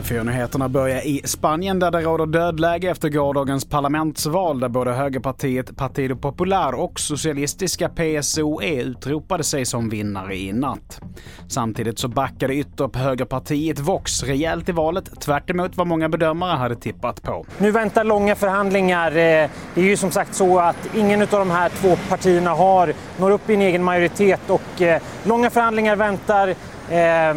TV4-nyheterna börjar i Spanien där det råder dödläge efter gårdagens parlamentsval där både högerpartiet Partido Popular och socialistiska PSOE utropade sig som vinnare i natt. Samtidigt så backade ytterhögerpartiet Vox rejält i valet, tvärt vad många bedömare hade tippat på. Nu väntar långa förhandlingar. Eh, det är ju som sagt så att ingen av de här två partierna har, når upp i en egen majoritet och eh, långa förhandlingar väntar. Eh,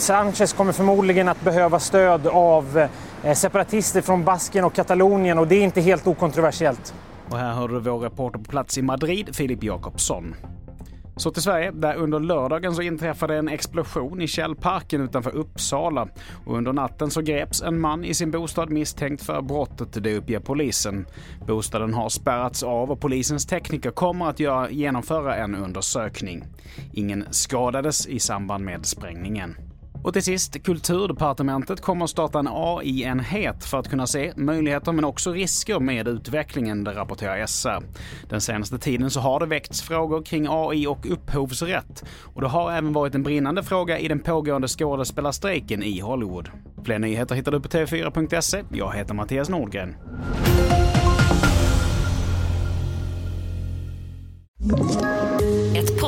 Sanchez kommer förmodligen att behöva stöd av eh, separatister från Baskien och Katalonien och det är inte helt okontroversiellt. Och här hörde du vår reporter på plats i Madrid, Filip Jakobsson. Så till Sverige, där under lördagen så inträffade en explosion i Källparken utanför Uppsala. Och under natten så greps en man i sin bostad misstänkt för brottet, det uppger polisen. Bostaden har spärrats av och polisens tekniker kommer att göra, genomföra en undersökning. Ingen skadades i samband med sprängningen. Och till sist, Kulturdepartementet kommer att starta en AI-enhet för att kunna se möjligheter men också risker med utvecklingen, det rapporterar SR. Den senaste tiden så har det väckts frågor kring AI och upphovsrätt. Och det har även varit en brinnande fråga i den pågående skådespelarstrejken i Hollywood. Fler nyheter hittar du på tv4.se. Jag heter Mattias Nordgren.